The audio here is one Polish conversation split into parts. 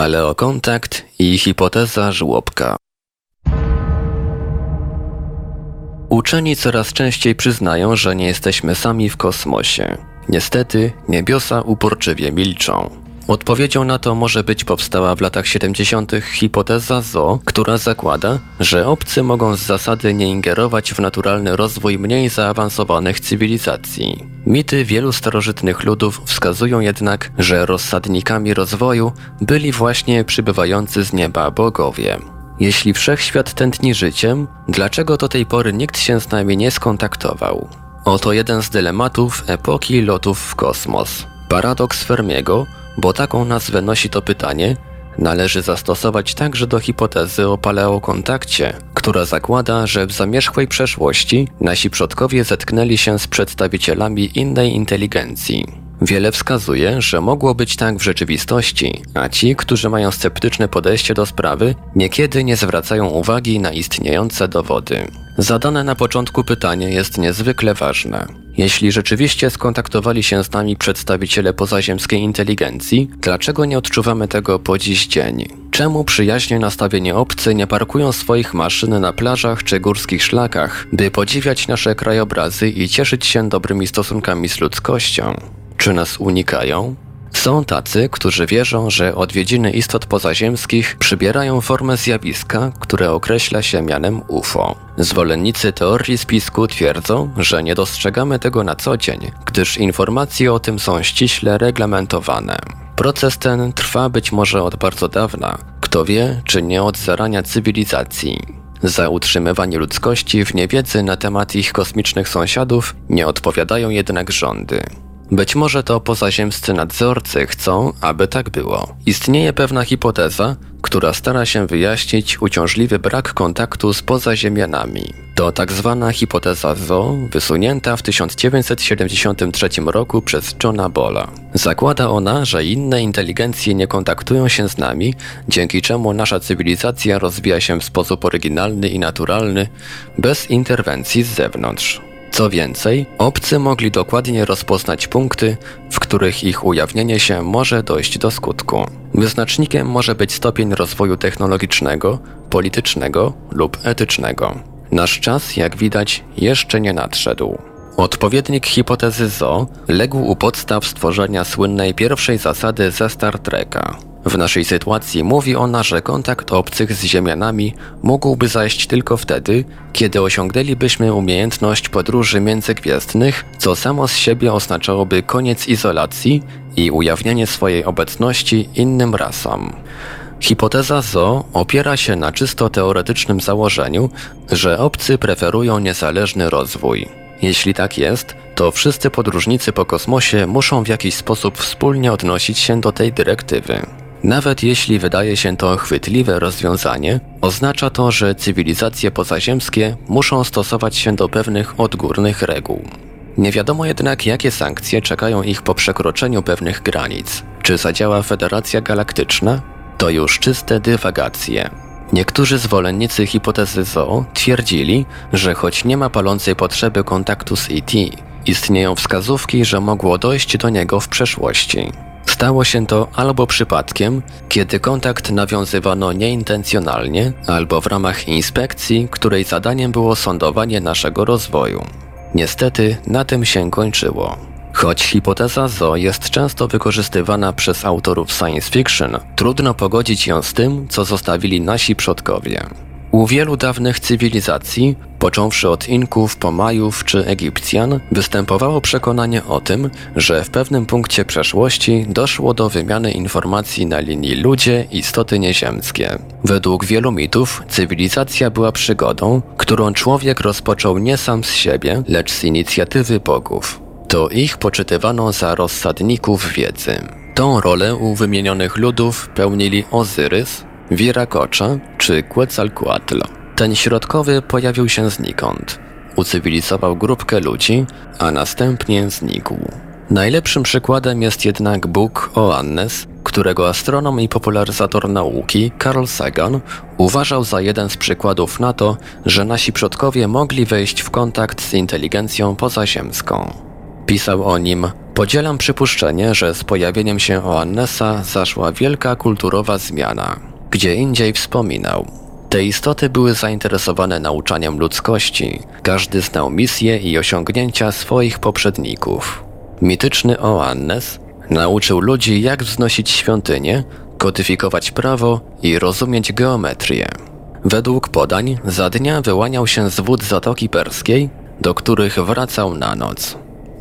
Paleokontakt i hipoteza żłobka. Uczeni coraz częściej przyznają, że nie jesteśmy sami w kosmosie. Niestety, niebiosa uporczywie milczą. Odpowiedzią na to może być powstała w latach 70. hipoteza ZO, która zakłada, że obcy mogą z zasady nie ingerować w naturalny rozwój mniej zaawansowanych cywilizacji. Mity wielu starożytnych ludów wskazują jednak, że rozsadnikami rozwoju byli właśnie przybywający z nieba bogowie. Jeśli wszechświat tętni życiem, dlaczego do tej pory nikt się z nami nie skontaktował? Oto jeden z dylematów epoki lotów w kosmos. Paradoks Fermiego, bo taką nazwę nosi to pytanie, należy zastosować także do hipotezy o paleokontakcie, która zakłada, że w zamierzchłej przeszłości nasi przodkowie zetknęli się z przedstawicielami innej inteligencji. Wiele wskazuje, że mogło być tak w rzeczywistości, a ci, którzy mają sceptyczne podejście do sprawy, niekiedy nie zwracają uwagi na istniejące dowody. Zadane na początku pytanie jest niezwykle ważne. Jeśli rzeczywiście skontaktowali się z nami przedstawiciele pozaziemskiej inteligencji, dlaczego nie odczuwamy tego po dziś dzień? Czemu przyjaźnie nastawieni obcy nie parkują swoich maszyn na plażach czy górskich szlakach, by podziwiać nasze krajobrazy i cieszyć się dobrymi stosunkami z ludzkością? Czy nas unikają? Są tacy, którzy wierzą, że odwiedziny istot pozaziemskich przybierają formę zjawiska, które określa się mianem UFO. Zwolennicy teorii spisku twierdzą, że nie dostrzegamy tego na co dzień, gdyż informacje o tym są ściśle reglamentowane. Proces ten trwa być może od bardzo dawna, kto wie, czy nie od zarania cywilizacji. Za utrzymywanie ludzkości w niewiedzy na temat ich kosmicznych sąsiadów nie odpowiadają jednak rządy. Być może to pozaziemscy nadzorcy chcą, aby tak było. Istnieje pewna hipoteza, która stara się wyjaśnić uciążliwy brak kontaktu z pozaziemianami. To tak zwana hipoteza ZO, wysunięta w 1973 roku przez Johna Bola. Zakłada ona, że inne inteligencje nie kontaktują się z nami, dzięki czemu nasza cywilizacja rozwija się w sposób oryginalny i naturalny, bez interwencji z zewnątrz. Co więcej, obcy mogli dokładnie rozpoznać punkty, w których ich ujawnienie się może dojść do skutku. Wyznacznikiem może być stopień rozwoju technologicznego, politycznego lub etycznego. Nasz czas, jak widać, jeszcze nie nadszedł. Odpowiednik hipotezy ZO legł u podstaw stworzenia słynnej pierwszej zasady ze Star Treka. W naszej sytuacji mówi ona, że kontakt obcych z Ziemianami mógłby zajść tylko wtedy, kiedy osiągnęlibyśmy umiejętność podróży międzygwiezdnych, co samo z siebie oznaczałoby koniec izolacji i ujawnienie swojej obecności innym rasom. Hipoteza ZO opiera się na czysto teoretycznym założeniu, że obcy preferują niezależny rozwój. Jeśli tak jest, to wszyscy podróżnicy po kosmosie muszą w jakiś sposób wspólnie odnosić się do tej dyrektywy. Nawet jeśli wydaje się to chwytliwe rozwiązanie, oznacza to, że cywilizacje pozaziemskie muszą stosować się do pewnych odgórnych reguł. Nie wiadomo jednak, jakie sankcje czekają ich po przekroczeniu pewnych granic. Czy zadziała Federacja Galaktyczna? To już czyste dywagacje. Niektórzy zwolennicy hipotezy ZOO twierdzili, że choć nie ma palącej potrzeby kontaktu z ET, istnieją wskazówki, że mogło dojść do niego w przeszłości. Stało się to albo przypadkiem, kiedy kontakt nawiązywano nieintencjonalnie, albo w ramach inspekcji, której zadaniem było sądowanie naszego rozwoju. Niestety na tym się kończyło. Choć hipoteza ZO jest często wykorzystywana przez autorów science fiction, trudno pogodzić ją z tym, co zostawili nasi przodkowie. U wielu dawnych cywilizacji, począwszy od Inków po Majów czy Egipcjan, występowało przekonanie o tym, że w pewnym punkcie przeszłości doszło do wymiany informacji na linii ludzie istoty nieziemskie. Według wielu mitów cywilizacja była przygodą, którą człowiek rozpoczął nie sam z siebie, lecz z inicjatywy bogów. To ich poczytywano za rozsadników wiedzy. Tą rolę u wymienionych ludów pełnili Ozyrys, Wirakocza czy Quetzalcoatl. Ten środkowy pojawił się znikąd. Ucywilizował grupkę ludzi, a następnie znikł. Najlepszym przykładem jest jednak Bóg Oannes, którego astronom i popularyzator nauki Carl Sagan uważał za jeden z przykładów na to, że nasi przodkowie mogli wejść w kontakt z inteligencją pozaziemską. Pisał o nim Podzielam przypuszczenie, że z pojawieniem się Oannesa zaszła wielka kulturowa zmiana. Gdzie indziej wspominał. Te istoty były zainteresowane nauczaniem ludzkości. Każdy znał misje i osiągnięcia swoich poprzedników. Mityczny Oannes nauczył ludzi, jak wznosić świątynię, kodyfikować prawo i rozumieć geometrię. Według podań za dnia wyłaniał się z wód Zatoki Perskiej, do których wracał na noc.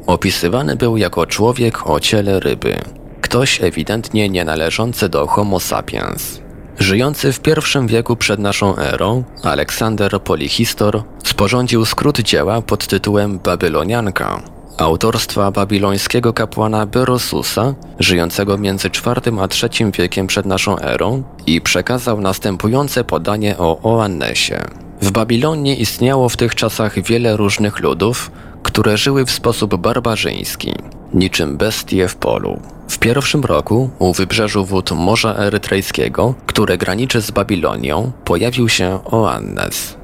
Opisywany był jako człowiek o ciele ryby, ktoś ewidentnie nie należący do Homo sapiens. Żyjący w pierwszym wieku przed naszą erą, Aleksander Polihistor sporządził skrót dzieła pod tytułem Babylonianka, autorstwa babilońskiego kapłana Berosusa, żyjącego między IV a III wiekiem przed naszą erą i przekazał następujące podanie o Oannesie. W Babilonie istniało w tych czasach wiele różnych ludów, które żyły w sposób barbarzyński, niczym bestie w polu. W pierwszym roku u wybrzeżu wód Morza Erytrejskiego, które graniczy z Babilonią, pojawił się Oannes.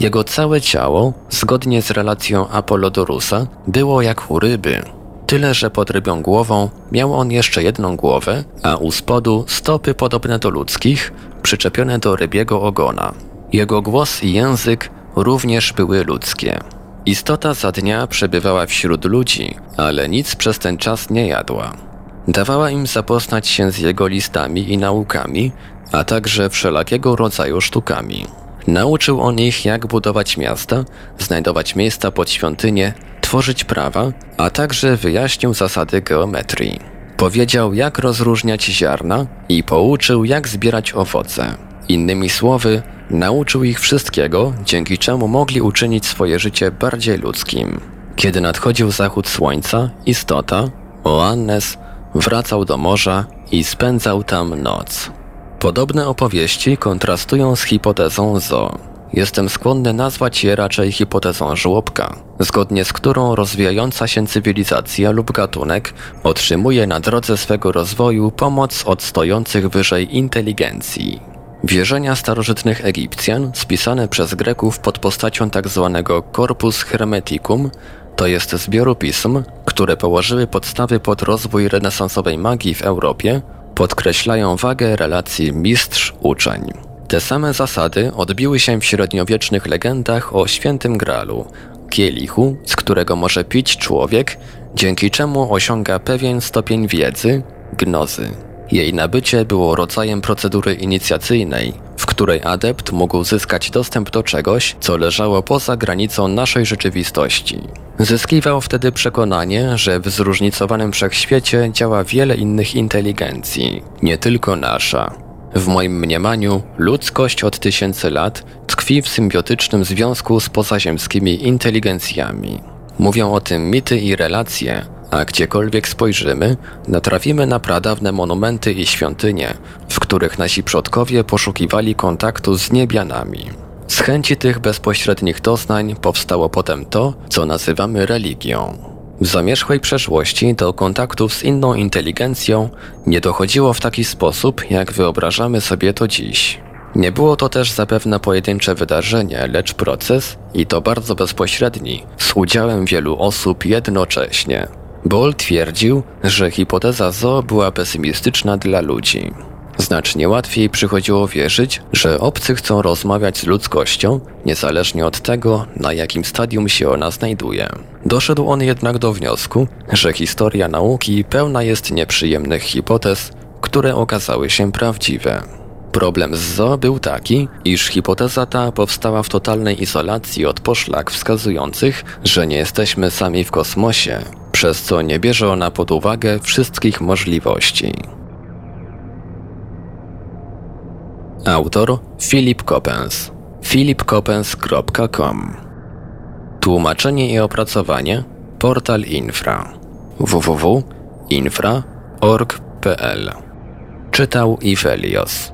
Jego całe ciało, zgodnie z relacją Apolodorusa, było jak u ryby, tyle że pod rybią głową miał on jeszcze jedną głowę, a u spodu stopy podobne do ludzkich, przyczepione do rybiego ogona. Jego głos i język również były ludzkie. Istota za dnia przebywała wśród ludzi, ale nic przez ten czas nie jadła. Dawała im zapoznać się z jego listami i naukami, a także wszelakiego rodzaju sztukami. Nauczył on ich, jak budować miasta, znajdować miejsca pod świątynię, tworzyć prawa, a także wyjaśnił zasady geometrii. Powiedział, jak rozróżniać ziarna i pouczył, jak zbierać owoce. Innymi słowy, nauczył ich wszystkiego, dzięki czemu mogli uczynić swoje życie bardziej ludzkim. Kiedy nadchodził zachód słońca, istota, Oannes, wracał do morza i spędzał tam noc. Podobne opowieści kontrastują z hipotezą Zo. Jestem skłonny nazwać je raczej hipotezą żłobka, zgodnie z którą rozwijająca się cywilizacja lub gatunek otrzymuje na drodze swego rozwoju pomoc od stojących wyżej inteligencji. Wierzenia starożytnych Egipcjan, spisane przez Greków pod postacią tzw. Tak Corpus Hermeticum, to jest zbioru pism, które położyły podstawy pod rozwój renesansowej magii w Europie, podkreślają wagę relacji mistrz-uczeń. Te same zasady odbiły się w średniowiecznych legendach o świętym gralu, kielichu, z którego może pić człowiek, dzięki czemu osiąga pewien stopień wiedzy, gnozy. Jej nabycie było rodzajem procedury inicjacyjnej, której adept mógł zyskać dostęp do czegoś, co leżało poza granicą naszej rzeczywistości. Zyskiwał wtedy przekonanie, że w zróżnicowanym wszechświecie działa wiele innych inteligencji, nie tylko nasza. W moim mniemaniu ludzkość od tysięcy lat tkwi w symbiotycznym związku z pozaziemskimi inteligencjami. Mówią o tym mity i relacje, a gdziekolwiek spojrzymy, natrafimy na pradawne monumenty i świątynie, w których nasi przodkowie poszukiwali kontaktu z niebianami. Z chęci tych bezpośrednich doznań powstało potem to, co nazywamy religią. W zamierzchłej przeszłości do kontaktów z inną inteligencją nie dochodziło w taki sposób, jak wyobrażamy sobie to dziś. Nie było to też zapewne pojedyncze wydarzenie, lecz proces, i to bardzo bezpośredni, z udziałem wielu osób jednocześnie. Boll twierdził, że hipoteza Zo była pesymistyczna dla ludzi. Znacznie łatwiej przychodziło wierzyć, że obcy chcą rozmawiać z ludzkością, niezależnie od tego, na jakim stadium się ona znajduje. Doszedł on jednak do wniosku, że historia nauki pełna jest nieprzyjemnych hipotez, które okazały się prawdziwe. Problem z Zo był taki, iż hipoteza ta powstała w totalnej izolacji od poszlak wskazujących, że nie jesteśmy sami w kosmosie, przez co nie bierze ona pod uwagę wszystkich możliwości. Autor Philip Coppens. philipcoppens.com Tłumaczenie i opracowanie Portal Infra. www.infra.org.pl Czytał Ivelios